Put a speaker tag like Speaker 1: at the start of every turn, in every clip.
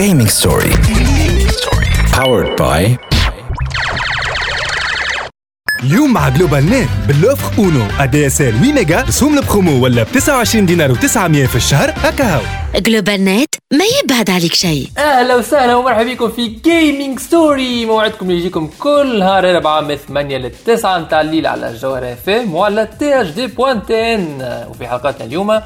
Speaker 1: Gaming Story. Powered by
Speaker 2: اليوم مع جلوبال نت ب l'offre Uno. ADSL 8 ميجا رسوم البرومو ولا ب 29 دينار و900 في الشهر هكا
Speaker 3: جلوبال نت ما يبعد عليك شيء.
Speaker 4: أهلا وسهلا ومرحبا بكم في Gaming Story موعدكم اللي يجيكم كل نهار اربعاء من 8 ل 9 نتاع الليل على الجوهرة FM وعلى تي اش دي بوانتين وفي حلقاتنا اليوم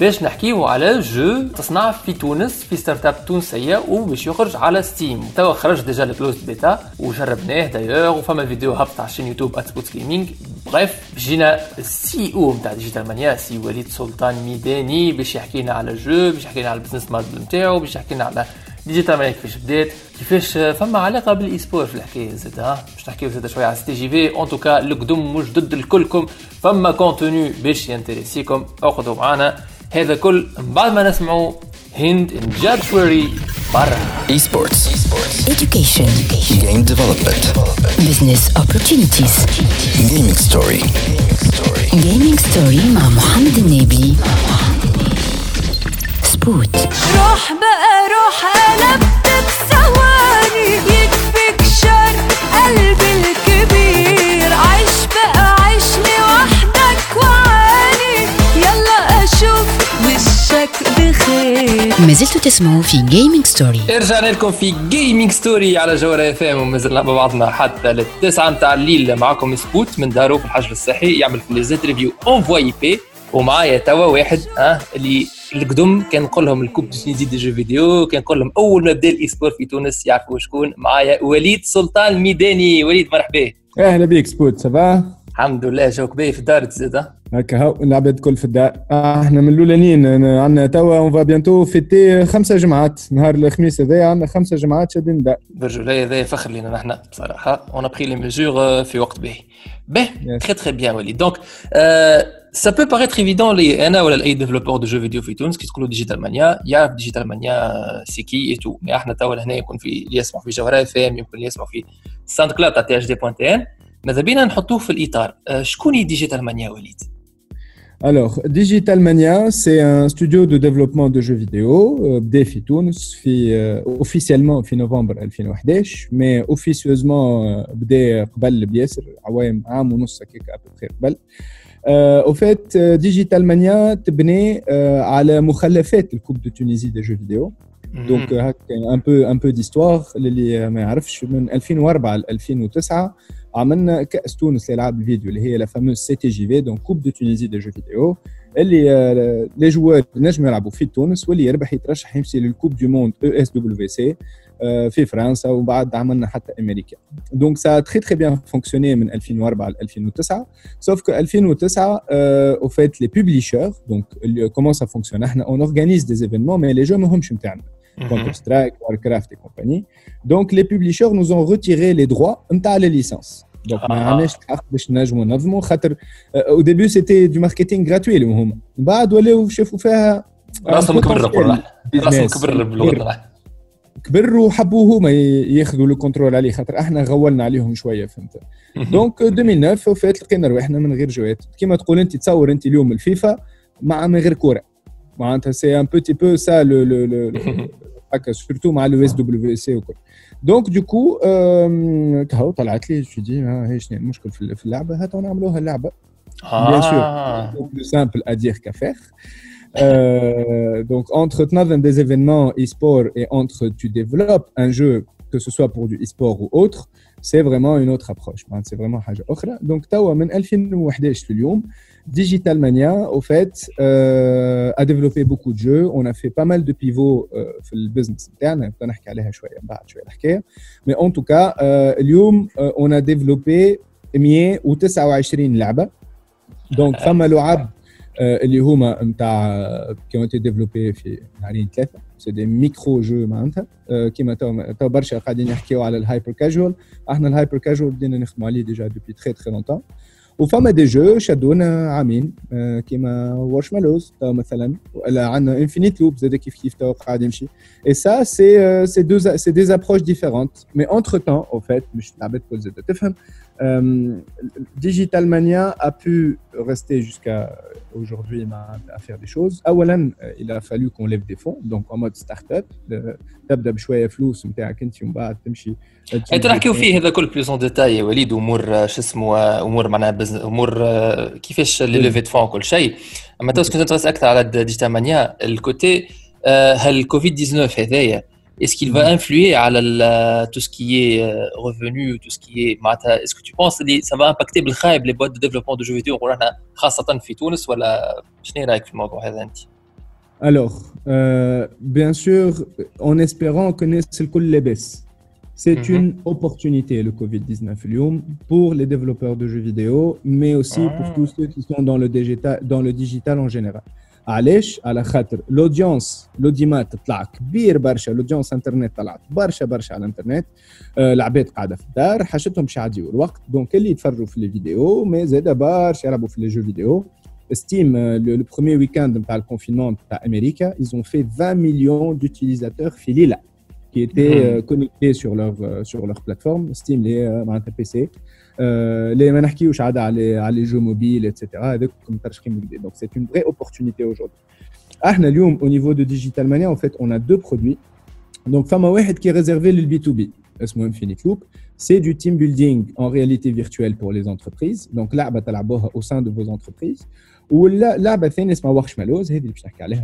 Speaker 4: باش نحكيو على جو تصنع في تونس في ستارت اب تونسية وباش يخرج على ستيم توا خرج ديجا الكلوز بيتا وجربناه دايوغ وفما فيديو هبط على الشين يوتيوب اتسبوت جيمنج بريف جينا السي أو نتاع ديجيتال مانيا سي وليد سلطان ميداني باش يحكي لنا على الجو باش يحكي لنا على البزنس موديل نتاعو باش يحكي لنا على ديجيتال مانيا كيفاش بدات كيفاش فما علاقة بالاي سبور في الحكاية زاد ها باش نحكيو زاد شوية على سي جي في اون توكا القدم مش ضد الكلكم. فما كونتوني باش ينتريسيكم اخذوا معانا هذا كل بعد ما نسمعوا هند جاد شوري برا
Speaker 1: Esports.
Speaker 3: education
Speaker 1: Game development.
Speaker 3: business opportunities
Speaker 1: Gaming Story.
Speaker 3: gaming story مع محمد تسمعوا في جيمنج ستوري
Speaker 4: رجعنا لكم في Gaming Story على جوهرة FM ومازلنا مع بعضنا حتى للتسعة نتاع الليل. معاكم سبوت من دارو في الحجر الصحي يعمل في ليزيت ريفيو اونفوي بي ومعايا توا واحد آه اللي القدم كان نقول لهم ال Coupe Tunisie des jeux vidéo كان نقول لهم أول ما بدأ ال e-sport في تونس يعرفوا شكون. معايا وليد سلطان الميداني وليد مرحبا.
Speaker 5: أهلا بيك سبوت ça va
Speaker 4: الحمد لله جوك باهي في الدار تزيد
Speaker 5: هكا هاو العباد الكل في الدار. آه، إحنا من الأولانيين عندنا توا on va bientôt fêter خمسة جمعات. نهار الخميس هذا عندنا خمسة جمعات شادين الدار.
Speaker 4: برجولة هذا فخر لينا نحن بصراحة. on a pris les mesures في وقت باهي باهي
Speaker 5: Yes.
Speaker 4: très très bien وليد donc ça peut paraître évident لي أنا ولا les développeurs de jeux vidéo في تونس كي تقولوا Digital Mania يعرف Digital Mania c'est qui et tout إحنا توا هنا يكون في اللي يسمعوا في جوهره FM يمكن اللي يسمعوا في SoundCloud تاع THD point tn ماذا بينا نحطوه في الإطار؟ آه، شكون Digital Mania وليد؟
Speaker 5: Alors, Digital Mania, c'est un studio de développement de jeux vidéo بدأ في تونس في officiellement في نوفمبر 2011 mais officieusement بدأ قبل بياسر عوام عام ونص هكاك ابوبخي قبل au fait, euh, Digital Mania تبني على مخلفات الكوب دو تونيزي دي جو فيديو دونك هكا ان بو ان بو ديستوار للي ما يعرفش من 2004 ل 2009 عملنا كاس تونس لالعاب الفيديو اللي هي لا فاموز سي تي جي في دونك كوب دو تونيزي دي جو فيديو اللي آه، لي جوار نجموا يلعبوا في تونس واللي يربح يترشح يمشي للكوب دو موند او اس دبليو سي في فرنسا وبعد عملنا حتى امريكا دونك سا تري تري بيان فونكسيوني من 2004 ل 2009 سوف كو 2009 او فيت لي بوبليشور دونك كومون سا فونكسيون احنا اون اورغانيز دي ايفينمون مي لي جو ماهمش نتاعنا Counter Strike, Warcraft et compagnie. Donc les publishers nous ont retiré les droits نتاع les licences. Donc ما
Speaker 4: Ah.
Speaker 5: عندناش الحق باش نجموا ننظموا خاطر au début c'était du marketing gratuit اللي هما من بعد ولاو شافوا فيها
Speaker 4: راسهم كبر والله راسهم
Speaker 5: business.
Speaker 4: كبر باللغة العربية.
Speaker 5: كبروا وحبوا هما ي- ياخذوا لو كنترول عليه خاطر احنا غولنا عليهم شويه فهمت دونك 2009 وفات لقينا رواحنا من غير جوات كيما تقول انت تصور انت اليوم الفيفا مع من غير كوره معناتها سي ان بوتي بو سا لو لو لو هكا سورتو مع لو اس دبليو سي وكل دونك دو كو كهو طلعت لي جو دي ها هي شنو المشكل في في اللعبه هاتوا نعملوها اللعبه Bien sûr.
Speaker 4: آه.
Speaker 5: Donc, plus simple à dire qu'à faire. Euh, donc, entre تنظم des événements e-sport et entre tu développes un jeu, que ce soit pour du e-sport ou autre, c'est vraiment une autre approche. Ben, C'est vraiment حاجة أخرى. Donc, توا من 2011 في اليوم, Digital Mania, au fait, euh, a développé beaucoup de jeux. On a fait pas mal de pivots euh, في البزنس بتاعنا نبقى نحكي عليها شوية بعد شوية الحكاية. Mais en tout cas, euh, اليوم euh, on a développé 129 لعبة. دونك فما لعب آه، اللي هما نتاع كي اون ديفلوبي في نهارين ثلاثه سي دي ميكرو جو معناتها آه، كيما تو تو برشا قاعدين يحكيو على الهايبر كاجوال احنا الهايبر كاجوال بدينا نخدموا عليه ديجا دوبي تري تري لونتون وفما دي جو شدونا عامين آه، كيما وارش مالوز تو مثلا ولا عندنا انفينيت لوب زاد كيف كيف تو قاعد يمشي اي سا سي سي دو سي دي ابروش ديفيرونت مي انتر تان او فات مش العباد الكل زاد تفهم Euh, Digital Mania a pu rester jusqu'à aujourd'hui à faire des choses. اولا il a fallu qu'on lève des fonds donc en mode start-up تبدا بشويه فلوس نتاعك انت ومن بعد تمشي
Speaker 4: انت نحكيو فيه هذا كل بلوس اون ديتاي يا وليد امور شو اسمه امور معناها بزن... امور كيفاش لي ليفي فون كل شيء اما تو كنت نترس اكثر على ديجيتال مانيا الكوتي هل الكوفيد 19 هذايا est-ce qu'il va mm. influer à tout ce qui est euh, revenu, tout ce qui est Est-ce que tu penses que ça va impacter les boîtes de développement de jeux vidéo
Speaker 5: Alors, euh, bien sûr, en espérant que c'est les baisse. C'est mm-hmm. une opportunité, le Covid-19, pour les développeurs de jeux vidéo, mais aussi pour ah. tous ceux qui sont dans le digital en général. علاش على خاطر لودونس لوديمات طلع كبير برشا لودونس انترنت طلعت برشا برشا على الانترنت آه العباد قاعده في الدار حاجتهم باش يعديو الوقت دونك اللي يتفرجوا في لي فيديو مي زاد برشا يلعبوا في لي جو فيديو estime le, premier week-end de le confinement à Amérique, ils ont fait 20 millions d'utilisateurs Filila qui étaient euh, connectés sur leur, euh, sur leur plateforme, Steam, les euh, PC. اللي ما نحكيوش عاد على على les jeux mobiles etc هذاك ترشخيم جديد donc c'est une vraie opportunité aujourd'hui احنا اليوم au niveau de Digital Mania en fait on a deux produits donc فما واحد qui est réservé لل B2B اسمه Infinite Loop c'est du team building en réalité virtuelle pour les entreprises donc لعبه تلعبوها au sein de vos entreprises واللعبه الثانيه اسمها ورش مالوز هذه اللي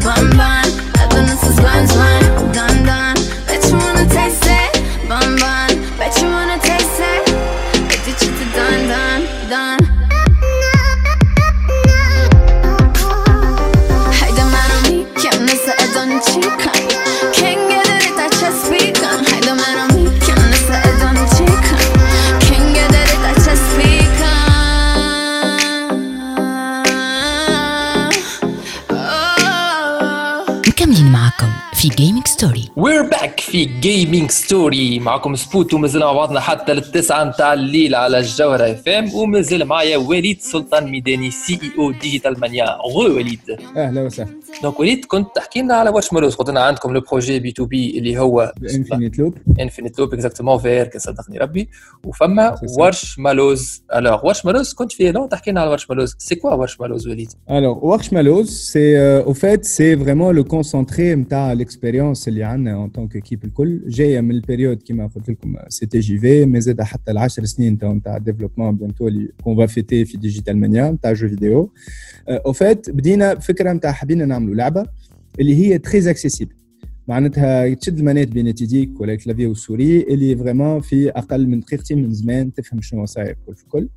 Speaker 4: bum bum. في Gaming Story we're back في Gaming Story معكم سبوت ومازال مع بعضنا حتى للتسعة نتاع الليل على الجوهرة FM ومازال معايا وليد سلطان ميداني CEO Digital Mania re وليد
Speaker 5: أهلا وسهلا.
Speaker 4: donc وليد كنت تحكي لنا على Warshmallows قلت لنا عندكم le projet B2B اللي هو
Speaker 5: Infinite Loop
Speaker 4: Infinite Loop exactement فير كان صدقني ربي. وفما Warshmallows alors Warshmallows كنت فيه لون تحكي لنا على Warshmallows c'est quoi Warshmallows وليد
Speaker 5: الوغ ورش مالوز سي أو فات سي فريمون لو كونسونتري نتاع الاكسبيريونس اللي عندنا اون طونك ايكيب الكل جايه من البيريود كيما قلت لكم سي تي جي في مي زاد حتى العشر سنين تاع نتاع ديفلوبمون بيانتو اللي كون فا فيتي في ديجيتال مانيا نتاع جو فيديو او فات بدينا فكره نتاع حبينا نعملوا لعبه اللي هي تري اكسيسيبل معناتها تشد المانات بين يديك ولا الكلافي والسوري اللي فريمون في أقل من دقيقتين من زمان تفهم شنو صاير في كل.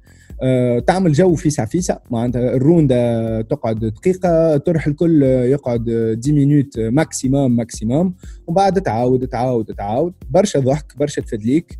Speaker 5: أه تعمل جو فيسع فيسع معناتها الروندا تقعد دقيقة طرح الكل يقعد 10 minutes maximum maximum ومن بعد تعاود تعاود تعاود. برشا ضحك برشا تفدليك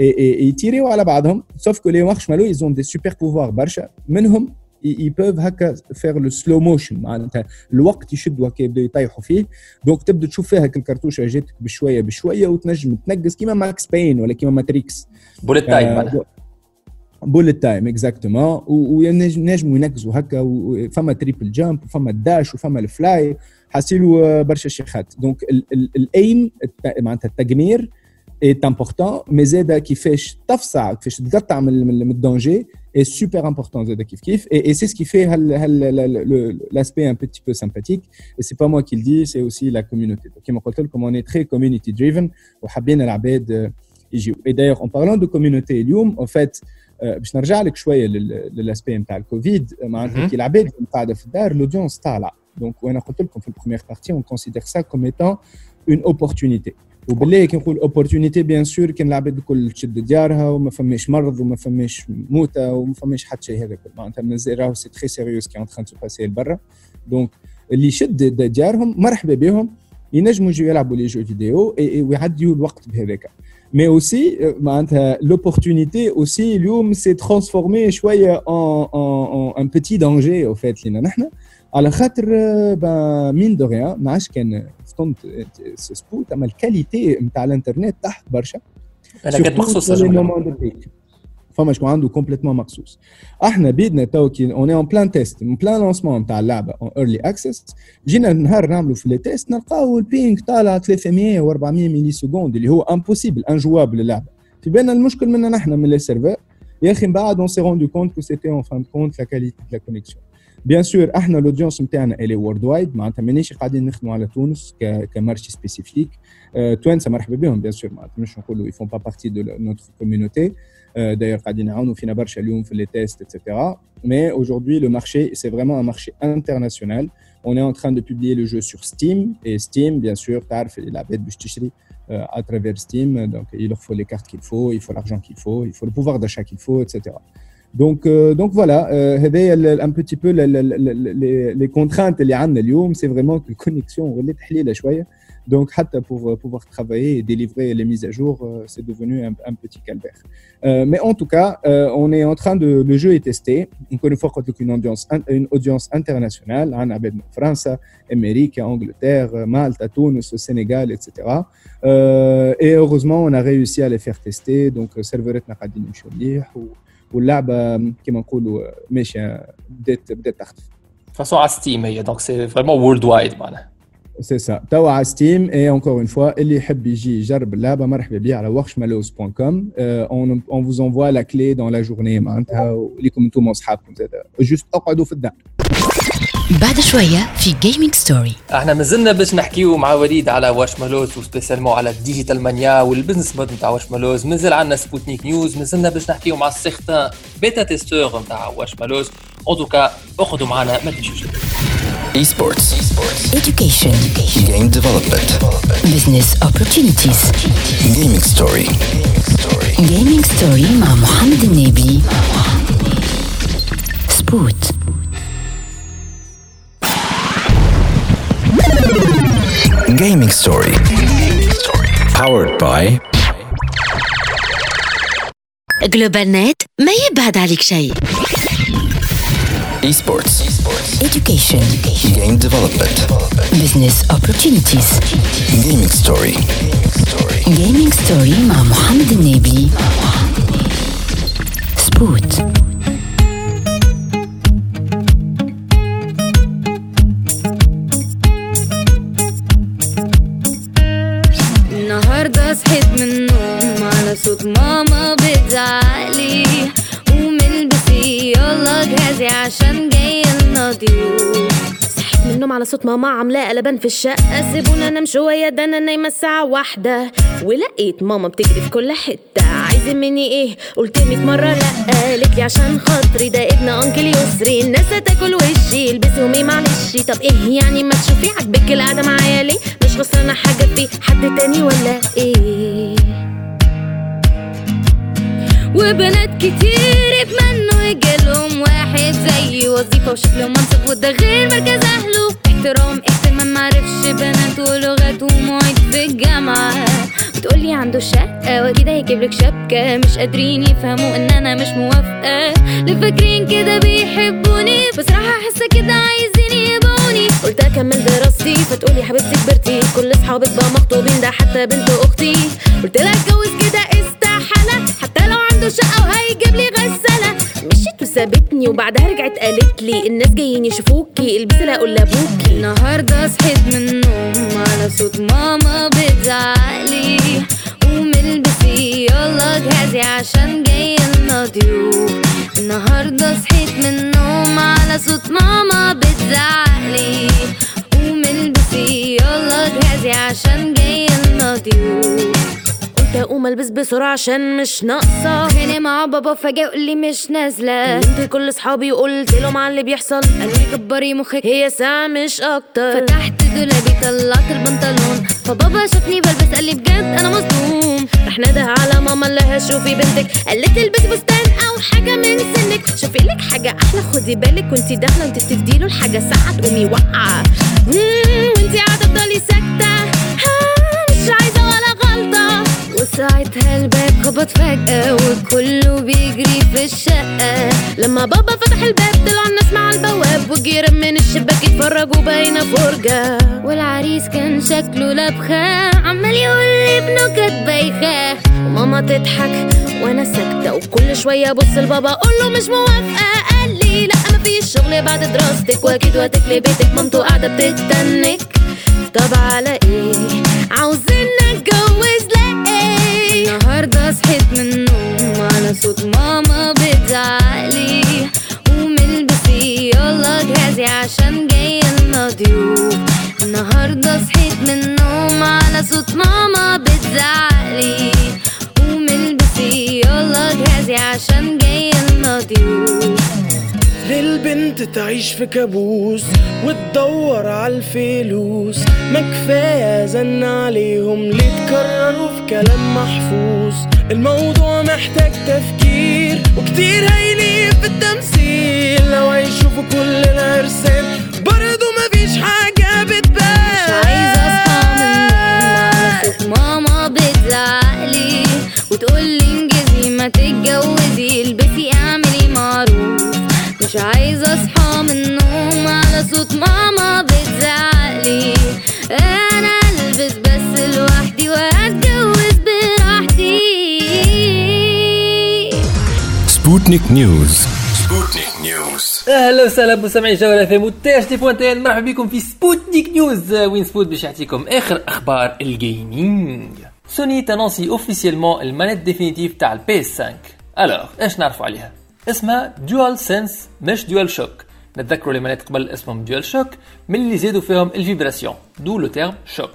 Speaker 5: يتيريو على بعضهم sauf que les marshmallows ils ont des super pouvoirs برشا منهم يبوف هكا faire le slow motion معناتها الوقت يشدوا هكا يبداو يطيحوا فيه donc تبدا تشوف فيها الكرتوشه جاتك بشويه بشويه وتنجم تنقص كيما Max Payne ولا كيما Matrix
Speaker 4: bullet time
Speaker 5: bullet time exactement ونجموا ينقزوا هكا وفما triple jump وفما ال dash وفما ال fly حاسيلو برشا شيخات donc الايم معناتها التجمير est important mais زاد كيفاش تفصع كيفاش تقطع من من الدونجي est super important زاد كيف كيف et, et c'est ce qui fait l'aspect un petit peu sympathique et c'est pas moi qui le dis c'est aussi la communauté donc كما قلت لكم on est très community driven وحابين العباد يجيو et d'ailleurs en parlant de communauté اليوم en fait باش نرجع لك شويه للاسبي نتاع الكوفيد معناتها كي العباد قاعده في الدار لودونس طالعه دونك وانا قلت لكم في البروميير بارتي اون كونسيدير سا كوم ايتون اون اوبورتونيتي وبالله كي نقول اوبورتونيتي بيان سور كان العباد الكل تشد ديارها وما فماش مرض وما فماش موتة وما فماش حتى شيء هذا معناتها مازال راهو سي تري سيريوس كي اون تران سو باسي لبرا دونك اللي يشد ديارهم مرحبا بهم ينجموا يجوا يلعبوا لي جو فيديو ويعديوا الوقت بهذاك مي اوسي معناتها لوبورتونيتي اوسي اليوم سي ترانسفورمي شويه ان ان بيتي دانجي او فات لينا نحن على خاطر مين دو ريان ما عادش كان فهمت سبوت أما ال qualité نتاع الإنترنت طاحت برشا.
Speaker 4: أنا كنت مقصوص
Speaker 5: فما شكون عنده complètement مقصوص. إحنا بيدنا تو كي en en plein test en plein lancement نتاع اللعبة en early access جينا نهار نعملوا في les tests نلقاو ال ping طالع 300 و400 millisecondes اللي هو impossible injouable اللعبة. في بالنا المشكل منا نحن من les serveurs يا أخي من بعد on s'est rendu compte que c'était en fin de compte la qualité la connexion بيان سور احنا الاودينس نتاعنا الي وورد وايد معناتها مانيش قاعدين نخدموا على تونس كمارشي سبيسيفيك توانسه مرحبا بهم بيان سور معناتها مش نقولوا يفون با بارتي دو نوتر كوميونيتي D'ailleurs, قاعدين فينا برشا اليوم في les tests, etc. Mais aujourd'hui, le marché, c'est vraiment un marché international. On est en train de publier le jeu sur Steam. Et Steam, bien sûr, تعرف العباد باش تشري à travers Steam. Donc, il leur faut les cartes qu'il faut, il faut l'argent qu'il faut, il faut le pouvoir d'achat qu'il faut, etc. Donc, euh, donc voilà, euh, un petit peu les, les, les contraintes les a c'est vraiment que la connexion est Donc, pour euh, pouvoir travailler et délivrer les mises à jour, euh, c'est devenu un, un, petit calvaire. Euh, mais en tout cas, euh, on est en train de. Le jeu est testé. On connaît fort une audience, une audience internationale. On a France, Amérique, Angleterre, Malte, Tunis, Sénégal, etc. et heureusement, on a réussi à les faire tester. Donc, Serverette n'a pas dit ou واللعبة كما نقولوا ماشية بدات بدات تخطف.
Speaker 4: façon à Steam هي donc c'est vraiment worldwide معناها.
Speaker 5: سي سا توا على Steam et encore une fois اللي يحب يجي يجرب اللعبة مرحبا بيه على Warshmallows.com on on vous envoie la clé dans la journée معناتها وليكم أنتم واصحابكم زاد juste أقعدوا في الدار
Speaker 3: بعد شوية في Gaming Story
Speaker 4: إحنا مازلنا باش نحكيو مع وليد على Warshmallows و spécialement على ال Digital Mania وال business model نتاع Warshmallows مازال عندنا Spotnik News مازلنا باش نحكيو مع السيغتان بيتا تيستور نتاع واش مالوز ان توكا اخذوا معنا ما تمشيوش
Speaker 1: Esports. Esports.
Speaker 3: education
Speaker 1: Game development.
Speaker 3: business opportunities
Speaker 1: Gaming story.
Speaker 3: gaming story مع محمد النبي سبوت
Speaker 1: Gaming story. Powered by
Speaker 6: جلوبال نت ما يبعد عليك شيء
Speaker 1: Esports.
Speaker 3: education
Speaker 1: Game development.
Speaker 3: business opportunities
Speaker 1: Gaming story.
Speaker 3: gaming story مع محمد النبي سبوت
Speaker 7: صحيت من النوم على صوت ماما بتزعلي قومي البسي يلا جهزي عشان جاي لنا ضيوف من النوم على صوت ماما عاملاه قلبان في الشقة. سيبونا انام شوية ده أنا نايمة الساعة واحدة. ولقيت ماما بتجري في كل حتة. عايزة مني إيه؟ قلت مية مرة لأ. قالت لي عشان خاطري ده ابن انكل يسري. الناس هتاكل وشي البسي ومي معلش. طب إيه يعني؟ ما تشوفي عاجبك القعدة معايا ليه مش خسرانة حاجة في حد تاني ولا إيه؟ وبنات كتير اتمنوا يجيلهم واحد زي وظيفة وشكل ومنصب وده غير مركز أهله. احترام اهتمام معرفش بنات ولغات ومواعيد في الجامعة. بتقولي عنده شقة وأكيد هيجيبلك شبكة. مش قادرين يفهموا إن أنا مش موافقة. اللي فاكرين كده بيحبوني بصراحة حاسة كده عايزين يبقوني قلت أكمل دراستي فتقولي حبيبتي كبرتي. كل أصحابك بقى مخطوبين ده حتى بنت أختي. قلت لها اتجوز كده استحالة حتى لو عنده شقة وهيجيب لي غسالة. مشيت وسابتني وبعدها رجعت قالت لي الناس جايين يشوفوكي البسي لا أقول لأبوكي. النهارده صحيت من النوم على صوت ماما بتزعقلي قومي البسي يلا جهزي عشان جاي لنا النهارده صحيت من النوم على صوت ماما بتزعقلي قومي البسي يلا جهزي عشان جاي لنا قلت أقوم ألبس بسرعة عشان مش ناقصة. خانق مع بابا فجأة يقول لي مش نازلة. كلمت كل أصحابي وقلت لهم عن اللي بيحصل. قالوا لي كبري مخك. هي ساعة مش أكتر. فتحت دولابي طلعت البنطلون. فبابا شافني بلبس قال لي بجد أنا مصدوم. راح نده على ماما اللي هشوفي بنتك. قالت لي البسي فستان أو حاجة من سنك. شوفي لك حاجة أحلى خدي بالك وانتي داخلة انت بتدي له الحاجة ساعة تقومي واقعة. وانتي قاعدة تفضلي ساكتة. مش عايزة ولا غلطة. وساعتها الباب خبط فجأة وكله بيجري في الشقة. لما بابا فتح الباب طلع الناس مع البواب وجيران من الشباك يتفرجوا باينة فرجة. والعريس كان شكله لبخة عمال يقول لي بنكت بايخة. وماما تضحك وأنا ساكتة وكل شوية أبص لبابا أقول له مش موافقة. قال لي لا مفيش شغل بعد دراستك وأكيد وقتك لبيتك مامته قاعدة بتتنك. طب على إيه؟ عاوزين نتجوز النهارده صحيت من النوم على صوت ماما بتزعقلي قومي البسي يلا جهزي عشان جاي لنا ضيوف النهارده صحيت من النوم على صوت ماما بتزعقلي قومي البسي يلا جهزي عشان جاي ضيوف
Speaker 8: للبنت تعيش في كابوس وتدور على الفلوس. ما كفاية زن عليهم ليه تكرروا في كلام محفوظ؟ الموضوع محتاج تفكير وكتير هيليق في التمثيل. لو هيشوفوا كل العرسان برضه مفيش حاجة
Speaker 1: Spotnik News Spotnik News
Speaker 4: أهلا وسهلا بمستمعي جوهرة FM و THD point tn مرحبا بكم في Spotnik News وين سبوت باش يعطيكم آخر أخبار ال gaming Sony تنونسي officiellement ال manette définitive تاع ال PS5 alors إيش نعرفوا عليها؟ اسمها DualSense مش DualShock نتذكروا les manettes قبل اسمهم DualShock من اللي زادوا فيهم ال vibration d'où le terme shock.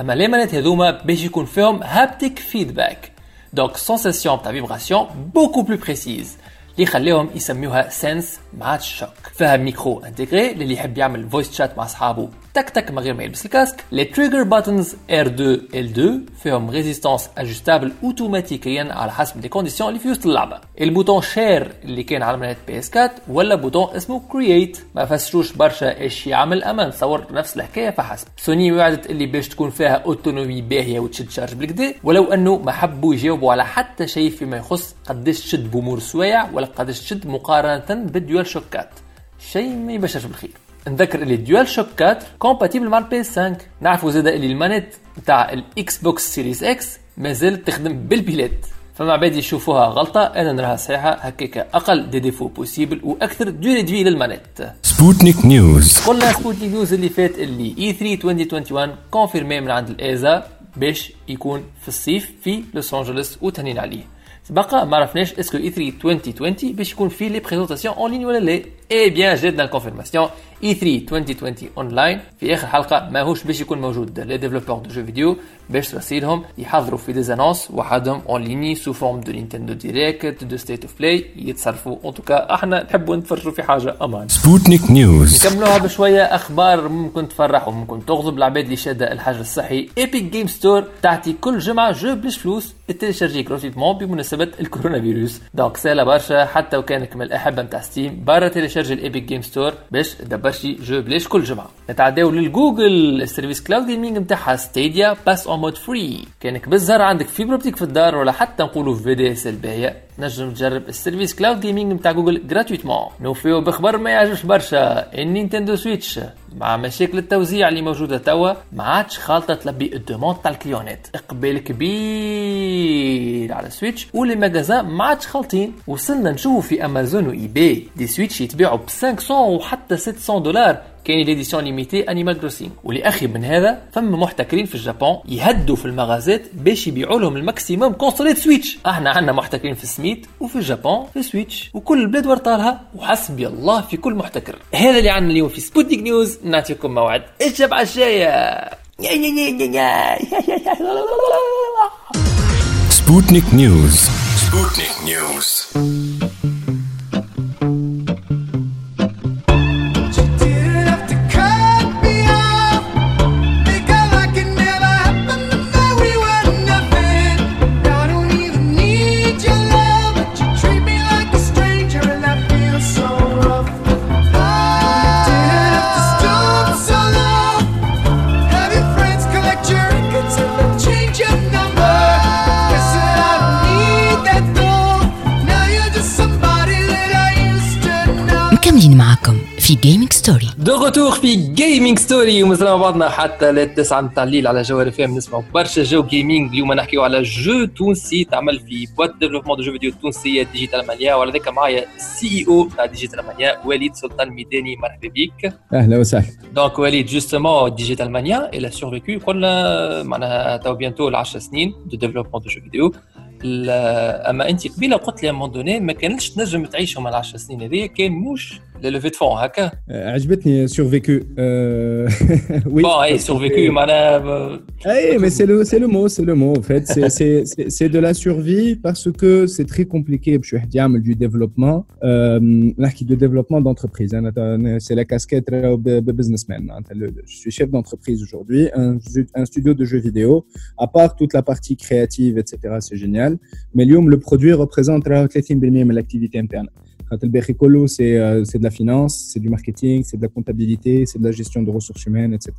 Speaker 4: أما les manettes هذوما باش يكون فيهم haptic feedback دونك سونساسيون تاع فيبراسيون بوكو بلو بريسيز اللي يخليهم يسميوها سنس ما عادش شوك فيها ميكرو انتجري للي يحب يعمل فويس شات مع اصحابه تك تك من غير ما يلبس ال casque les trigger buttons R2 L2 فيهم résistance ajustable اوتوماتيكيا على حسب les conditions اللي في وسط اللعبه ال bouton share اللي كان على manette PS4 ولا bouton اسمه create ما فسروش برشا إيش يعمل اما نتصور نفس الحكاية فحسب سوني وعدت اللي باش تكون فيها autonomie باهيه وتشد charge بالكدا ولو انه ما حبوا يجاوبوا على حتى شيء فيما يخص قداش تشد بامور سوايع ولا قداش تشد مقارنه بال DualShockات شيء ما يبشرش بالخير نذكر اللي DualShock 4 compatible مع ال PS5 نعرفوا زادا اللي ال manette نتاع ال Xbox Series X مازالت تخدم بالبيلات. فما بعد يشوفوها غلطة أنا نراها صحيحة هكاك أقل des défauts possibles وأكثر durée de vie
Speaker 1: لل manette.
Speaker 4: Spotnik News قلنا Spotnik News اللي فات اللي E3 2021 confirmé من عند ال ESA باش يكون في الصيف في لوس انجلوس وتهنين عليه. بقى ما عرفناش est-ce que E3 2020 باش يكون فيه les présentations online ولا لا. eh bien جاتنا ال confirmation E3 2020 اونلاين في آخر حلقة ماهوش باش يكون موجود. les développeurs de jeux vidéo باش ترسيلهم يحضروا في des annonces وحدهم en ligne sous forme de Nintendo Direct de State of Play يتصرفوا. en tout cas إحنا نحبوا نتفرجوا في حاجة أمان.
Speaker 1: سبوتنيك News
Speaker 4: نكملوها بشوية. أخبار ممكن تفرح وممكن تغضب العباد اللي شاده الحجر الصحي Epic Games Store تعطي كل جمعة jeu بلاش فلوس تتليشارجي gratuitement بمناسبة الكورونا فيروس. donc سهله برشا حتى وكانك من الاحبه نتاع Steam برا تيليشارجي ال Epic Games Store باش تدبر شي jeu بلاش كل جمعة. نتعداو لل Google ال service cloud gaming نتاعها Stadia passe en mode free كانك بالزهر عندك fibre optique في الدار ولا حتى نقولوا في DSL باهيه تنجم تجرب ال service cloud gaming نتاع Google gratuitement نوفيو بخبر ما يعجبش برشا. ال Nintendo Switch. مع مشاكل التوزيع اللي موجودة توا ما عادش خالطة تلبي ال demande تاع الكليونات إقبال كبير على Switch و les magasins ما عادش خالطين. وصلنا نشوفوا في Amazon و eBay des Switch يتباعوا ب 500 وحتى 700 دولار. كاين les éditions limitées Animal Crossing واللي أخي من هذا فما محتكرين في ال Japon يهدوا في المغازات باش يبيعوا لهم ال maximum كونسولات Switch إحنا عندنا محتكرين في السميت وفي ال Japon في Switch وكل البلاد ورطالها وحسبي الله في كل محتكر هذا اللي عندنا اليوم في سبوتنيك News نعطيكم موعد الجمعه الجايه
Speaker 1: سبوتنيك نيوز سبوتنيك نيوز
Speaker 6: مكملين معكم في Gaming Story
Speaker 4: de retour في Gaming Story ومازال بعضنا حتى للتسعة نتاع الليل على جوهرة FM نسمعوا برشا jeux gaming اليوم نحكيو على jeu تونسي تعمل في boîte développement de jeux vidéo تونسية Digital Mania وعلى ذاك معايا ال CEO تاع Digital Mania وليد سلطان ميداني مرحبا بك
Speaker 5: أهلا وسهلا
Speaker 4: donc وليد justement Digital Mania elle a survécu قلنا معناها تو bientôt ل 10 سنين de développement de jeux vidéo أما أنت قبيلة قلت لي moment donné ما كانتش تنجم تعيشهم 10 سنين هذيا كان موش ليفي دو فون هكا
Speaker 5: عجبتني سورفيكو
Speaker 4: وي بون اي سورفيكو معناها
Speaker 5: اي مي سي لو سي لو مو سي لو مو en fait c'est c'est c'est de la survie parce que c'est très compliqué باش واحد يعمل du développement نحكي de développement d'entreprise انا c'est la casquette businessman معناتها je suis chef d'entreprise aujourd'hui un, un studio de jeux vidéo à part toute la partie créative etc c'est génial mais اليوم le produit représente 30% من l'activité interne Telberry euh, c'est de la finance, c'est du marketing, c'est de la comptabilité, c'est de la gestion de ressources humaines, etc.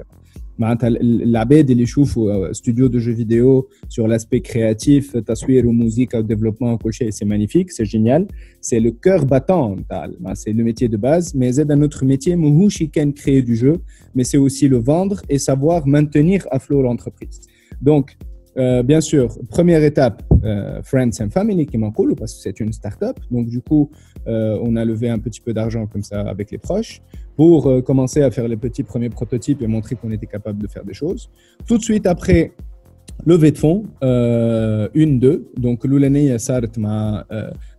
Speaker 5: L'ABED, il chouf studio de jeux vidéo sur l'aspect créatif, taswir ou musique, au développement, c'est magnifique, c'est génial. C'est le cœur battant, bah, c'est le métier de base, mais c'est un autre métier, mouhouchiken, créer du jeu, mais c'est aussi le vendre et savoir maintenir à flot l'entreprise. Donc, euh, bien sûr, première étape, euh, Friends and Family qui m'en coule parce que c'est une start-up. Donc, du coup, euh, on a levé un petit peu d'argent comme ça avec les proches pour euh, commencer à faire les petits premiers prototypes et montrer qu'on était capable de faire des choses. Tout de suite après, levée de fonds, une, deux. Donc, l'Oulania Sart m'a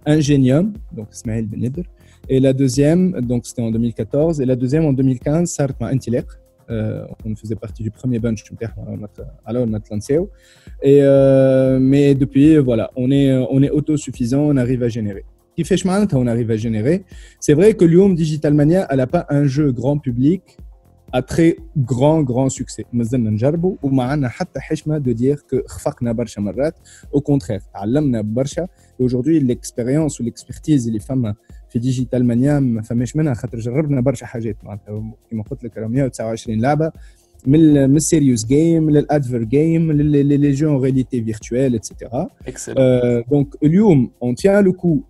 Speaker 5: Ingenium, donc Ismaël Benidr. Et la deuxième, donc c'était en 2014. Et la deuxième en 2015, Sart m'a Intilek. Euh, on faisait partie du premier bunch alors notre lanceo et euh, mais depuis voilà on est on est autosuffisant on arrive à générer qui fait chemin on arrive à générer c'est vrai que Lyom Digital Mania elle a pas un jeu grand public à très grand grand succès مازلنا نجربوا وما عندنا حتى حشمه de dire que خفقنا برشا مرات au contraire تعلمنا برشا aujourd'hui l'expérience ou l'expertise اللي فما في ديجيتال مانيا ما فماش منها خاطر جربنا برشا حاجات معناتها كما قلت لك 129 لعبة من من ال serious game لل adver game les jeux réalité virtuelle etc.
Speaker 4: Excellent.
Speaker 5: donc اليوم on tient le coup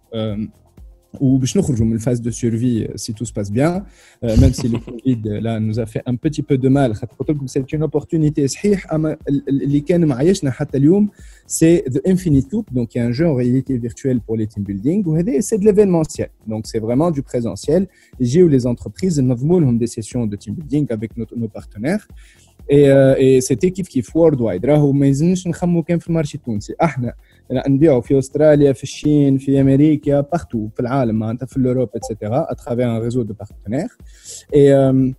Speaker 5: ou je nous phase de survie euh, si tout se passe bien, euh, même si le Covid euh, là, nous a fait un petit peu de mal. C'est une opportunité. C'est The Infinite Loop, donc il y a un jeu en réalité virtuelle pour les team building, c'est de l'événementiel. Donc c'est vraiment du présentiel. J'ai eu les entreprises, nous hum, des sessions de team building avec nos, nos partenaires. Et c'était كيف كيف worldwide راهو ما يلزمش نخمو كان في ال marché التونسي. أحنا نبيعوا في أستراليا في الصين في أمريكا partout في العالم معناتها في ال Europe et cetera à travers un réseau de partenaires et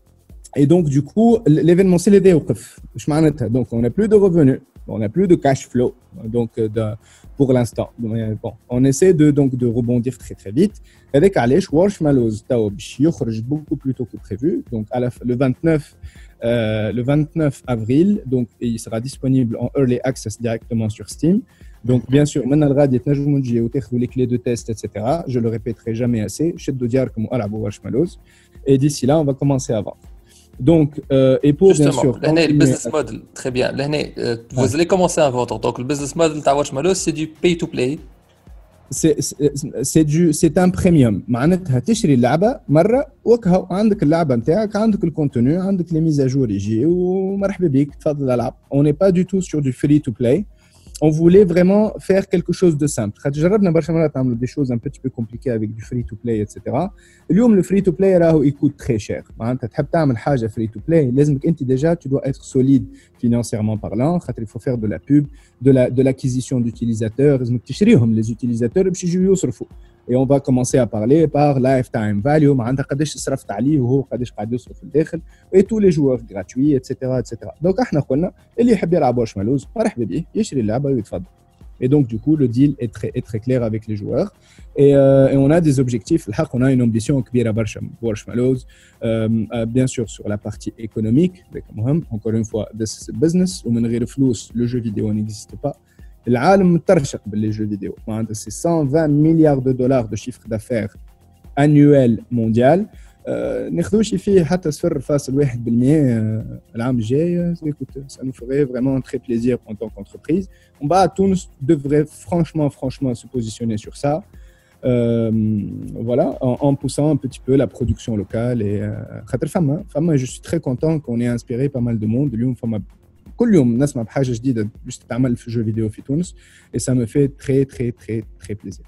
Speaker 5: Et donc, du coup, l'événementiel est معناتها. Donc, on n'a plus de revenus, on n'a plus de cash flow donc euh, de, pour l'instant. Euh, bon, on essaie de, donc, de rebondir très très vite. Avec Alesh, Warshmallows, beaucoup plus tôt que prévu. Donc à la, le 29 euh, le 29 avril, donc il sera disponible en early access directement sur Steam. Donc, mhm. bien sûr, Manalra, les clés de test, etc. Je le répéterai jamais assez. Et d'ici là, on va commencer à vendre. Donc, euh, et pour
Speaker 4: Justement,
Speaker 5: bien sûr.
Speaker 4: le business model, très bien. L'année, euh, vous allez commencer à vendre. Donc, le business model de Watchmalos, c'est du pay to play.
Speaker 5: سي دو سي ان بريميوم معناتها تشري اللعبه مره وكها عندك اللعبه نتاعك عندك الكونتوني عندك لي ميزاجور يجي ومرحبا بك تفضل العب اون با دو تو سور دو فري تو بلاي on voulait vraiment faire quelque chose de simple. Hein, des choses un petit peu compliquées avec du free-to-play, etc. Le free-to-play, il coûte très cher. Hein, tu free-to-play, déjà, tu dois être solide financièrement parlant. Il faut faire de la pub, de l'acquisition d'utilisateurs. Hum, les utilisateurs, Et on va commencer à parler par lifetime value معناتها قداش صرفت عليه وهو قداش قاعد يصرف الداخل et tous les joueurs gratuits etc etc. Donc احنا قلنا اللي يحب يلعب واش مالوز مرحبا به يشري اللعبه ويتفضل. Et donc, du coup, le deal est très, est très clair avec les joueurs. Et, euh, et on a des objectifs. On a une ambition كبيرة برشا Marshmallows, euh, bien sûr sur la partie économique. Encore une fois, this is a business. ومن غير فلوس, le jeu vidéo n'existe pas. العالم مترشق باللي جو فيديو معناتها سي 120 مليار دو دولار دو شيفر دافير انيوال مونديال ناخذوش فيه حتى صفر فاصل واحد بالمية العام الجاي ça nous ferait vraiment très plaisir en tant qu'entreprise on va à Tunis devrait franchement franchement se positionner sur ça euh, voilà en, en, poussant un petit peu la production locale et خاطر فما فما je suis très content qu'on ait inspiré pas mal de monde اليوم فما كل يوم نسمع بحاجة جديدة باش تتعمل في جو فيديو في تونس et ça me fait très très très très plaisir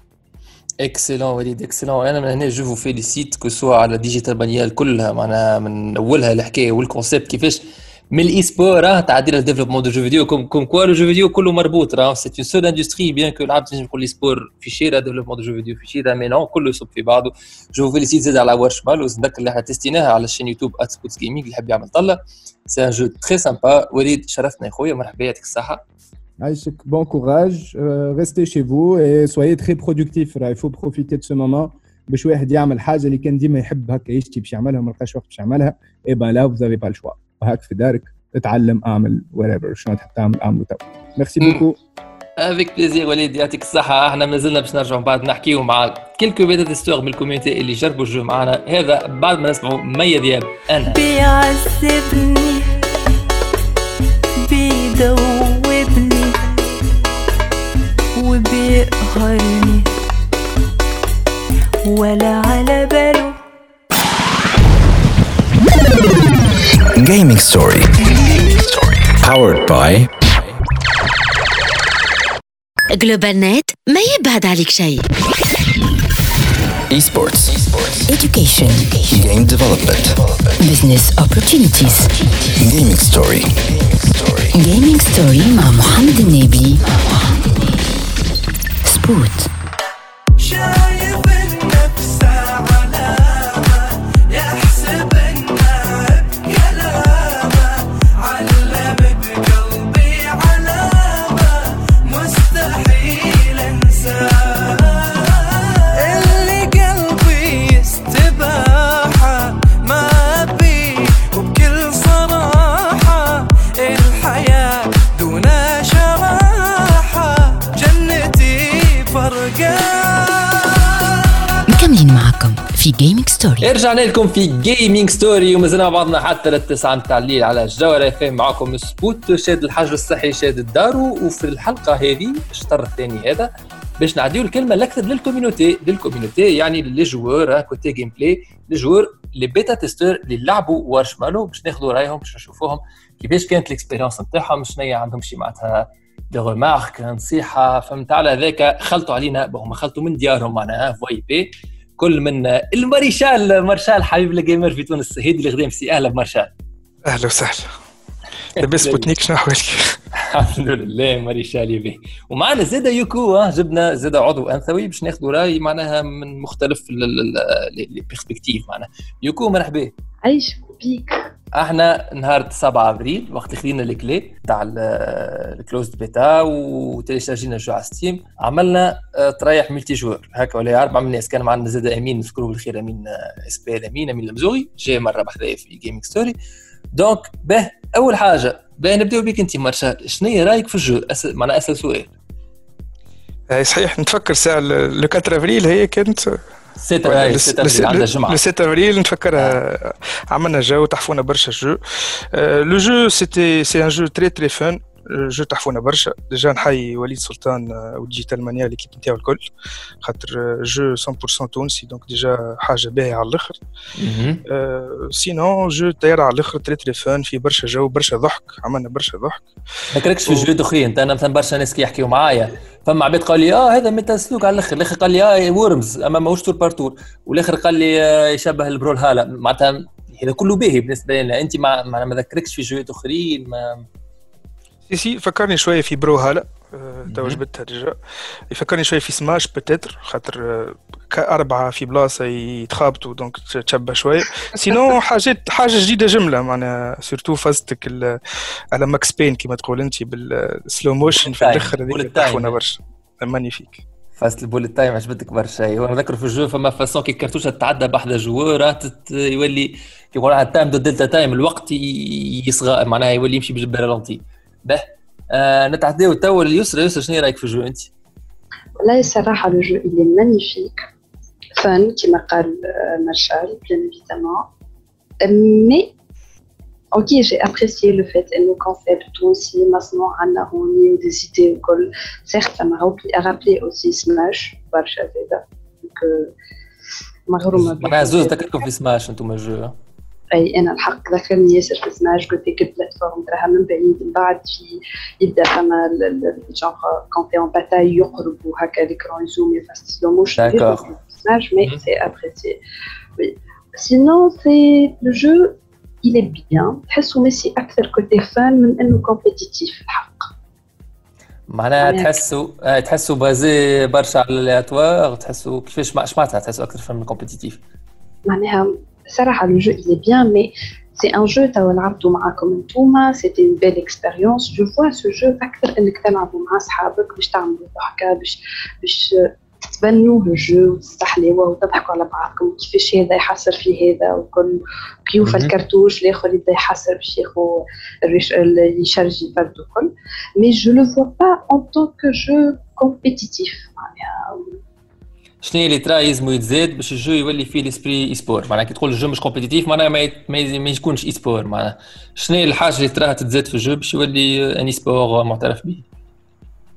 Speaker 4: excellent وليد excellent أنا من هنا je félicite que ce soit على Digital Mania كلها. معناها من أولها الحكاية وال concept كيفاش من ال e-sport راه تعدي ال développement de jeux vidéo comme comme quoi le jeu vidéo كله مربوط راه c'est une seule industrie bien que العاب تنجم تقول l'e-sport في شيرة développement de jeux vidéo في شيرة mais non كله يصب في بعضه je félicite زاد على Warshmallows نذكر اللي إحنا تستيناها على ال chaîne YouTube ات Spots Gaming اللي يحب يعمل طله c'est un jeu très sympa وليد شرفتنا يا خويا مرحبا يعطيك الصحه
Speaker 5: عايشك euh, restez chez vous et soyez très productifs il faut profiter de ce moment باش واحد يعمل حاجة اللي كان ديما يحب هكا يشتي باش يعملها ما لقاش وقت باش يعملها eh ben là pas le choix وهاك في دارك اتعلم اعمل whatever شنو تحب تعمل اعمله تو merci beaucoup.
Speaker 4: avec plaisir وليد يعطيك الصحة. إحنا مازلنا باش نرجعوا بعد نحكيو مع quelques bêta-testeurs من ال community اللي جربوا ال jeu معنا. هذا بعد ما نسمعوا مايا دياب أنا.
Speaker 9: بيعذبني بيدوبني وبيقهرني. ولا على باله
Speaker 1: Gaming Story. Powered by
Speaker 6: جلوبال نت ما يبعد عليك شيء
Speaker 1: Esports.
Speaker 3: Education.
Speaker 1: Game development.
Speaker 3: Business opportunities.
Speaker 1: Gaming Story.
Speaker 3: Gaming Story مع محمد النبي. سبوت. ستوري.
Speaker 4: رجعنا لكم في Gaming Story ومازلنا مع بعضنا حتى للتسعة متاع الليل على الجوهرة FM معكم سبوت شاد الحجر الصحي شاد الدارو. وفي الحلقة هذه الشطر الثاني هذا باش نعديو الكلمة الأكثر لل community. لل community يعني les joueurs côté gameplay les joueurs les bêta-testeurs اللي لعبوا Warshmallows باش ناخذوا رايهم باش نشوفوهم كيفاش كانت ال expérience نتاعهم شنو عندهم شي معناتها des remarques نصيحة فهمت على ذاك خلطوا علينا هما خلطوا من ديارهم معناها VoIP كل من الماريشال مارشال حبيب الجيمر في تونس هيدي اللي خدام سي أهلا بمارشال
Speaker 10: أهلا وسهلا. لاباس سبوتنيك شنو أحوالك؟
Speaker 4: الحمد لله ماريشال يبي. ومعنا زاده يوكو جبنا زاده عضو أنثوي باش ناخذوا رأي معناها من مختلف لي بيرسبكتيف معناها. يوكو مرحبا.
Speaker 11: عيش بيك.
Speaker 4: إحنا نهار 7 أبريل وقت اللي خدينا الكلي تاع الكلوزد بيتا وتيليشارجينا الجو على ستيم عملنا آه، تريح ملتي جوار هكا ولا أربع من الناس كان معنا زاد أمين نذكروه بالخير أمين آه، إس بي أمين أمين المزوغي جاي مرة بحذايا في جيمنج ستوري donc به أول حاجة به نبداو بك أنت مارشال شنو رأيك في ال jeu؟ أس... معناها أسأل سؤال.
Speaker 10: اي صحيح نتفكر ساعة le 4 افريل هي كانت
Speaker 4: 6 ابريل 6 ابريل عندها الجمعه
Speaker 10: لو 6 افريل نتفكرها عملنا جو تحفونا برشا جو لو جو سيتي سي ان جو تري تري فان جو تحفونا برشا. déjà نحيي وليد سلطان آه، و Digital Mania l'équipe نتاعو الكل. خاطر آه، jeu 100% تونسي donc déjà حاجة باهية على الآخر. آه، sinon jeu طاير على الآخر très très fun فيه برشا جو برشا ضحك عملنا برشا ضحك.
Speaker 4: ما كرهكش في جوات اخرين أنا مثلا برشا ناس كي يحكيوا معايا فما عباد قال لي آه هذا Metal Slug على الآخر؟ الآخر قال لي آه Worms أما ماهوش tour par tour والآخر قال لي آه، يشبه Brawlhalla معناتها هذا كله باهي بالنسبة لنا. أنت ما ما ذكركش في جوات اخرين mais
Speaker 10: si si فكرني شوية في برو آه، تو جبتها déjà يفكرني شوية في Smash peut-être خاطر آه، كأربعة في بلاصة يتخابطوا donc تشبه شوية. sinon حاجات حاجة جديدة جملة معناها surtout فازتك على Max Payne كما تقول أنت بال slow
Speaker 4: motion
Speaker 10: في
Speaker 4: bullet
Speaker 10: هذيك. تحفونا برشا. magnifique
Speaker 4: فازة ال bullet time عجبتك برشا. ايوا نذكر في ال jeu فما façon كي الكرتوشه تتعدى بحدا joueur يولي كي يقول على ال time du delta time الوقت يصغى معناها يولي يمشي بال ralenti به نتعداو نتعديو تو اليسرى يسرى شنو رايك في ال jeu انت؟
Speaker 11: والله الصراحة الجو اللي مانيفيك فن كما قال مارشال بيان ايفيتامون مي أوكي جي ابريسي لو فيت انو كونسيبت اوسي مصنوع عندنا هوني دي سيتي وكل سيغت أنا غوبي اغابلي اوسي سماش برشا زادا دونك مغرومة
Speaker 4: بزاف زوز تكلكم في سماش انتوما جو
Speaker 11: أي أنا الحق ذكرني ياسر في سماش قلت لك البلاتفورم تراها من بعيد من بعد في يبدأ فما genre quand on bataille يقرب وهكا l'écran slow motion
Speaker 4: D'accord.
Speaker 11: Smash mais c'est apprécié oui sinon c'est le jeu il est bien. تحسه ماشي أكثر côté fun من إنه compétitif الحق.
Speaker 4: معناها
Speaker 11: معناها-
Speaker 4: تحسوا آه تحسوا basé برشا على l'aléatoire تحسوا كيفاش اش معناتها تحسوا أكثر fun compétitif
Speaker 11: معناها صراحة le jeu il est bien mais c'est un jeu توا لعبته معاكم انتوما c'était une belle expérience je vois ce jeu أكثر إنك تلعبوا مع أصحابك باش تعملوا ضحكة باش باش تتبنوا الجو وتستحلوا وتضحكوا على بعضكم كيفاش هذا يحسر في هذا وكل كيوف
Speaker 4: مهم.
Speaker 11: الكرتوش الاخر يبدا يحسر باش ياخذ الريش ال- يشرجي برد وكل mais je le vois pas en tant que jeu compétitif معناها
Speaker 4: شنو اللي ترى يلزمو يتزاد باش ال jeu يولي فيه ال esprit e-sport. معناها كي تقول ال jeu مش compétitif معناها ما, ما, يكونش e-sport. معناها شنو هي الحاجة اللي تراها تتزاد في ال jeu باش يولي un e-sport معترف به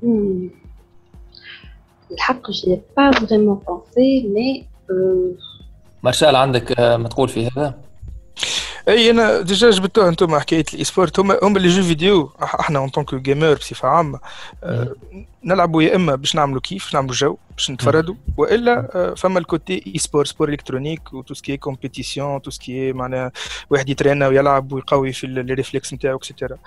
Speaker 11: Hmm. الحق pas vraiment pensé mais euh,
Speaker 4: مارشال عندك آه، ما تقول في هذا.
Speaker 10: أي أنا déjà جبتوها أنتم حكاية ال e-sport هم هم les jeux vidéo أحنا en tant que gamer بصفة عامة آه، نلعبوا يا إما باش نعملوا كيف نعملوا جو باش نتفردوا وإلا آه، فما ال côté e-sport sport électronique و tout ce qui compétition tout ce qui معناها واحد يترينا ويلعب ويقوي في les réflexes نتاعو et cetera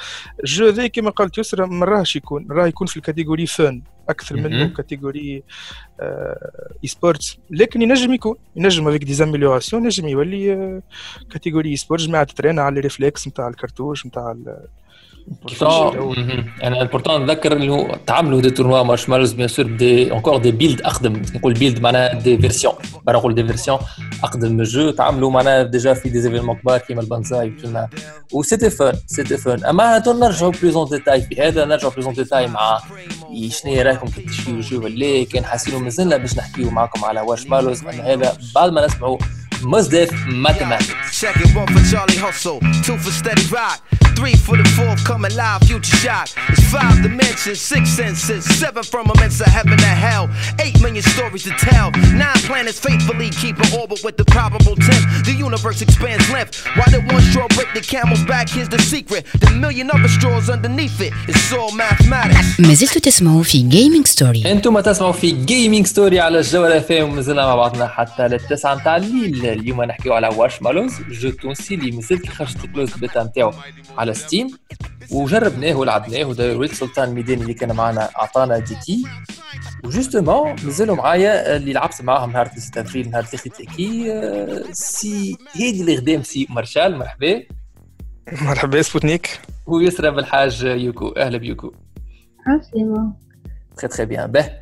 Speaker 10: ال jeu ذا كما قالت يسرا ما راهش يكون راه يكون في ال catégorie fun أكثر منه
Speaker 4: مهم.
Speaker 10: catégorie e-sports لكن ينجم يكون ينجم avec des améliorations ينجم يولي catégorie e-sport جماعة تترينا على ال réflexe نتاع الكرتوش نتاع
Speaker 4: أنا pourtant نذكر اللي هو تعملوا des tournois Warshmallows bien sûr بدي encore des builds اقدم نقول build معناها des versions بقى نقول des versions اقدم من ال jeu. تعملوا معناها déjà في des événements كبار كيما البانزاي وكيما. و c'était fun c'était fun أما نرجعوا plus en détail في هذا نرجعوا plus en détail مع شنو رأيكم كي تشفيوا ال jeu ولا كان حاسينه مازلنا باش نحكيو معكم على Warshmallows أن هذا بعد ما نسمعوا مزدف ماثيماتكس
Speaker 9: Check it, one for Charlie Hustle, two for Steady Rock, three for the fourth coming live, future shock. It's five dimensions, six senses, seven firmaments of heaven and hell, eight million stories to tell. Nine planets faithfully keep in orbit with the probable tenth. The universe expands length. Why did one straw break the camel's back? Here's the secret. The million other straws underneath it. It's all mathematics.
Speaker 6: ما زلتوا تسمعوا في جيمنج ستوري
Speaker 4: انتم تسمعوا في جيمنج ستوري على الجوله فيه ومازلنا مع بعضنا حتى للتسعة نتاع الليل اليوم نحكيو على Warshmallows jeu تونسي اللي مازال كي خرجت ال closed beta نتاعو على Steam وجربناه ولعبناه. وداير وليد سلطان الميداني اللي كان معنا أعطانا دي تي. وجوستومون مازالوا معايا اللي لعبت معاهم نهار 6 أبريل نهار تلخي تلاكي آه، سي هيدي اللي خدام سي مارشال. مرحبا.
Speaker 10: مرحبا سبوتنيك.
Speaker 4: ويسرى بالحاج يوكو. أهلا بيوكو. تخي تخي بيان به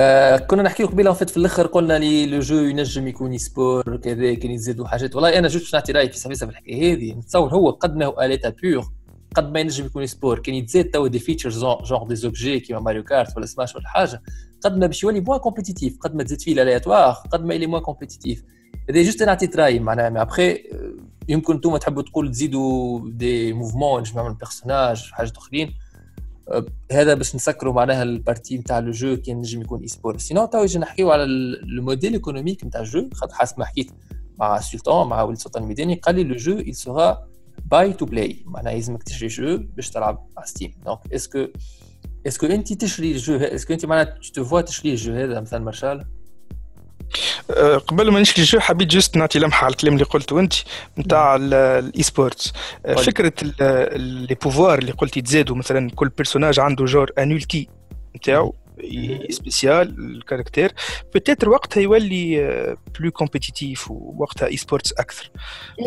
Speaker 4: آه كنا نحكيو قبيلة في الأخر قلنا لي لو جو ينجم يكون سبور كذا كان يزيدوا حاجات. والله أنا جوست باش نعطي رايي في سفيسه في الحكاية هذه. نتصور هو قد ما هو اليتا بيور قد ما ينجم يكون sport كان يتزاد توا des features genre des objets كيما Mario Kart ولا سماش ولا حاجة. قد ما باش يولي moins compétitif قد ما تزيد فيه ال aléatoire قد ما يولي moins compétitif هذا juste أنا عطيت معناها. mais après يمكن أنتم تحبوا تقول تزيدوا des mouvements نجم نعمل personnage حاجات أخرين. هذا باش نسكروا معناها ال partie نتاع le jeu كي نجم يكون e-sport sinon تو يجي نحكيو على ال modèle économique نتاع ال jeu خاطر حسب ما حكيت مع سلطان مع وليد سلطان الميداني قال لي le jeu il sera pay to play معناها يلزمك تشري jeu باش تلعب على ستيم دونك اسكو اسكو انت تشري الجو اسكو انت معناها tu vois تشري ال jeu هذا مثلا مارشال
Speaker 10: قبل ما نشري ال jeu حبيت juste نعطي لمحة على الكلام اللي قلته أنت نتاع ال e-sports أه، فكرة les pouvoirs اللي قلتي تزادوا مثلا كل personnage عنده جور ان الكي نتاعو spécial ال caractère peut-être وقتها يولي plus compétitif ووقتها esports أكثر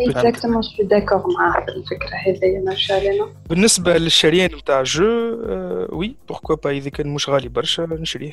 Speaker 11: exactement je d'accord معاك الفكرة هذه ما شاء
Speaker 10: بالنسبة للشريان نتاع jeu oui pourquoi pas إذا كان مش غالي برشا نشريه.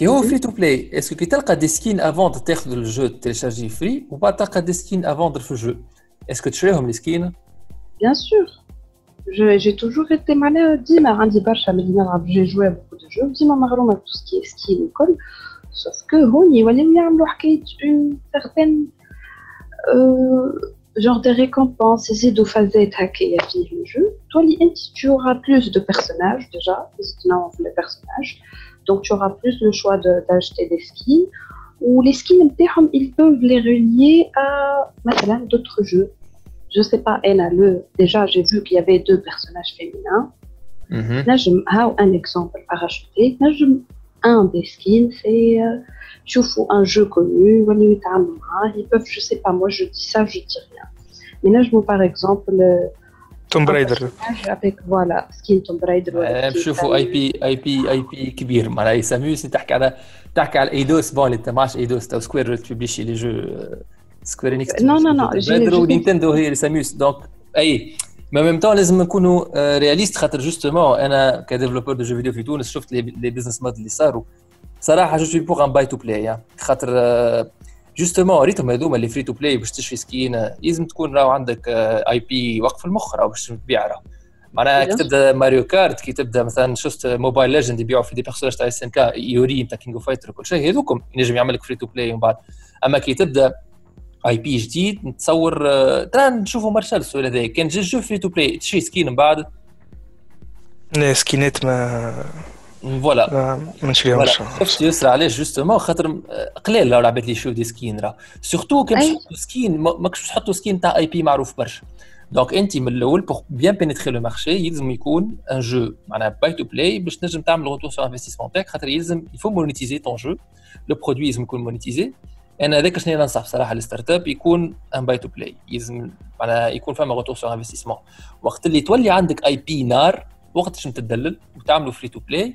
Speaker 4: qui est free to play. Est-ce que tu as des skins à vendre le jeu télécharger free ou pas? Tu as des skins à vendre le jeu. Est-ce que tu as les skins?
Speaker 11: Bien sûr. J'ai toujours été malin. D'imar Andy Barcha j'ai joué à beaucoup de jeux. D'imar Marlon tout ce qui est skin et col. Sauf que Honi il y a une certaine euh, genre des récompenses. C'est de phase hacker et finir le jeu. Toi tu auras plus de personnages déjà. Parce que les personnages. Donc, tu auras plus le choix d'acheter des skins. Ou les skins, ils peuvent les relier à d'autres jeux. Je sais pas, elle a le. Déjà, j'ai vu qu'il y avait deux personnages féminins. Mm -hmm. Là, ah, un exemple à rajouter. Là, je un des skins, c'est euh, tu un jeu connu, hein. ils peuvent, je sais pas, moi je dis ça, je dis rien. Mais là, je vois par exemple
Speaker 10: Raider.
Speaker 11: Avec, voilà, skin Tomb Raider.
Speaker 4: نشوفوا اي بي اي بي اي بي كبير. معناها يسميوس تحكي على تحكي على ايدوس بون أنت معش ايدوس تو سكوير تبليشي لي جو سكوير انكس
Speaker 11: نو نو نو
Speaker 4: نينتندو هي اللي ساميوس دونك اي ما ميم طون لازم نكونوا رياليست خاطر جوستومون أنا كديفلوبور دو جو فيديو في تونس شفت لي بيزنس موديل اللي صاروا. صراحة جو سوي بوغ ان باي تو بلاي خاطر جوستومون ريتهم هذوما اللي فري تو بلاي باش تشري سكين لازم تكون راهو عندك اي بي وقف المخ راهو باش تبيع راهو. معناها كي تبدأ ماريو كارت كي تبدأ مثلا شفت موبايل ليجند يبيعوا في دي بيرسوناج تاع اس ان كا يوري نتاع كينج اوف فايتر وكل شيء هذوكم ينجم يعمل لك فري تو بلاي ومن بعد. أما كي تبدأ اي بي جديد نتصور ترى نشوفوا مارشال السؤال هذا كان جا جو فري تو بلاي تشري سكين من بعد؟
Speaker 10: لا سكينات ما
Speaker 4: فوالا
Speaker 10: ما نشريهمش
Speaker 4: شفت يسرى علاش جوستومون خاطر قليل لو لعبت لي شو دي سكين راه سورتو كي تحطوا سكين ماكش تحطوا سكين تاع اي بي معروف برشا donc انت من الأول pour bien pénétrer le marché يلزم يكون un jeu معناها pay-to-play باش تنجم تعمل retour sur investissement تاعك خاطر يلزم il faut monétiser ton jeu le produit يلزم يكون monétisé أنا هذاك شنو ننصح بصراحه ال startup يكون un pay-to-play يلزم معناها يكون فما retour sur investissement وقت اللي تولي عندك IP نار وقت باش تدلل وتعملوا free-to-play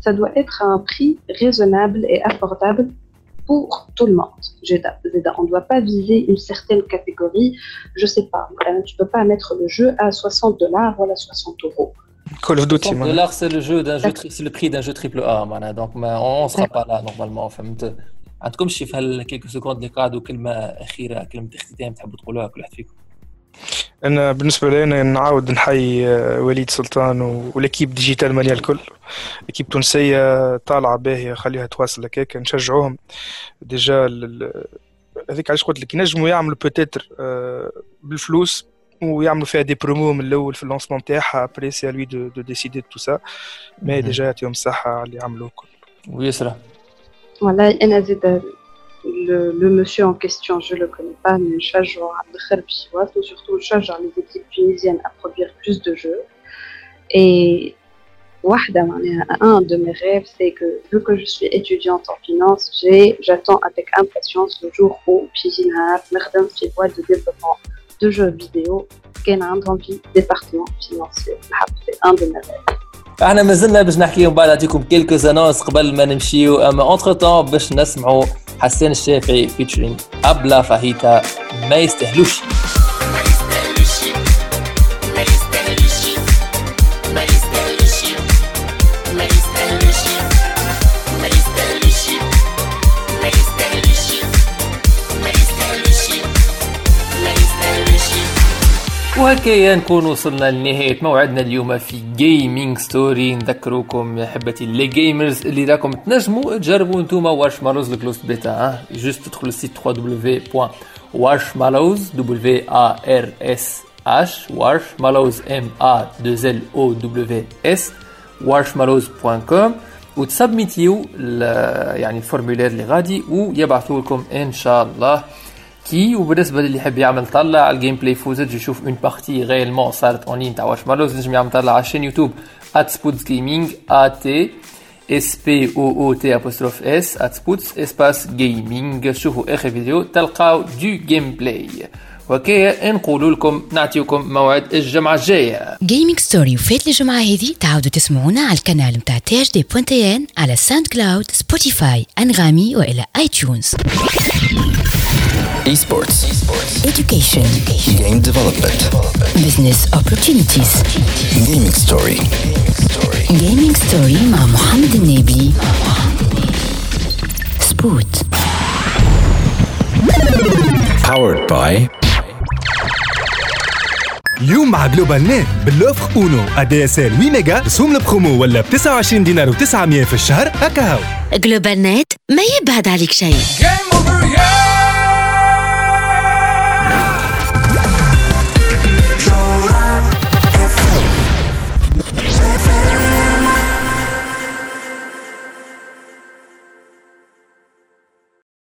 Speaker 11: ça doit être à un prix raisonnable et abordable pour tout le monde. On ne doit pas viser une certaine catégorie. Je sais pas, tu peux pas mettre le jeu à 60 dollars ou à 60 euros.
Speaker 10: Call of Duty,
Speaker 4: 60 dollars, c'est le jeu d'un jeu, c'est le prix d'un jeu triple A, donc on ne sera pas là normalement. فهمت عندكم شي في هالكيلكو سكوند اللي قعدوا كلمه اخيره كلمه اختتام تحبوا تقولوها كل واحد فيكم
Speaker 10: أنا بالنسبة لي أنا نعاود نحيي وليد سلطان و l'équipe Digital Mania الكل. équipe تونسية طالعة باهية خليها تواصل هكاك نشجعوهم. déjà هذيك علاش قلت لك ينجموا يعملوا peut-être بالفلوس ويعملوا فيها des promos من الأول في ال lancement تاعها après c'est lui de de décider tout ça mais déjà يعطيهم الصحة اللي عملوه الكل.
Speaker 4: ويسرى
Speaker 11: والله أنا زيد le, monsieur en question, je ne le connais pas, mais Chajor Abdelkhair et surtout Chajor, les équipes tunisiennes à produire plus de jeux. Et un de mes rêves, c'est que vu que je suis étudiante en finance, j'attends avec impatience le jour où Pijinar, Merdem, voie de développement de jeux vidéo, Kenan, envie département financier. C'est un de mes rêves.
Speaker 4: إحنا مازلنا باش نحكيهم بعد نعطيكم كيلكو زانونس قبل ما نمشيو اما اونتر تون باش نسمعوا حسين الشافعي فيتشرينج ابلا فاهيتا ما يستاهلوش. وهكايا نكون وصلنا لنهاية موعدنا اليوم في جيمنج ستوري نذكروكم يا حبتي لي جيمرز اللي راكم تنجموا تجربوا نتوما واش مالوز الكلوس بيتا جوست تدخلوا السيت www.washmallows w a r s h washmallows m a 2 l o w s washmallows.com وتسبميتيو يعني الفورمولير اللي غادي ويبعثوا لكم ان شاء الله كي وبالنسبة للي يحب يعمل طلع على الجيم بلاي فوزج يشوف اون بارتي غيالمون صارت اون لين تاع واش مالوز نجم يعمل طلع على الشين يوتيوب ات سبوتس جيمنج ا تي اس بي أو أو تي ابوستروف اس ات سبوتس اسباس جيمنج شوفوا آخر فيديو تلقاو دو جيم بلاي وكيا نقول لكم نعطيكم موعد الجمعة الجاية.
Speaker 6: Gaming Story وفات الجمعة هذه تعاودوا تسمعونا على القناة متاع THD point tn على SoundCloud Spotify Anghami وإلى iTunes
Speaker 1: Esports. Esports.
Speaker 3: Education.
Speaker 1: Game development.
Speaker 3: Business opportunities.
Speaker 1: Gaming story.
Speaker 3: Gaming story مع محمد النبي. spot.
Speaker 1: Powered by
Speaker 2: اليوم مع GlobalNet بال offre أونو ADSL 8 ميجا رسوم البرومو ولا ب 29 دينار و900 في الشهر هكا هاو
Speaker 6: GlobalNet ما يبعد عليك شيء
Speaker 12: Game over, yeah!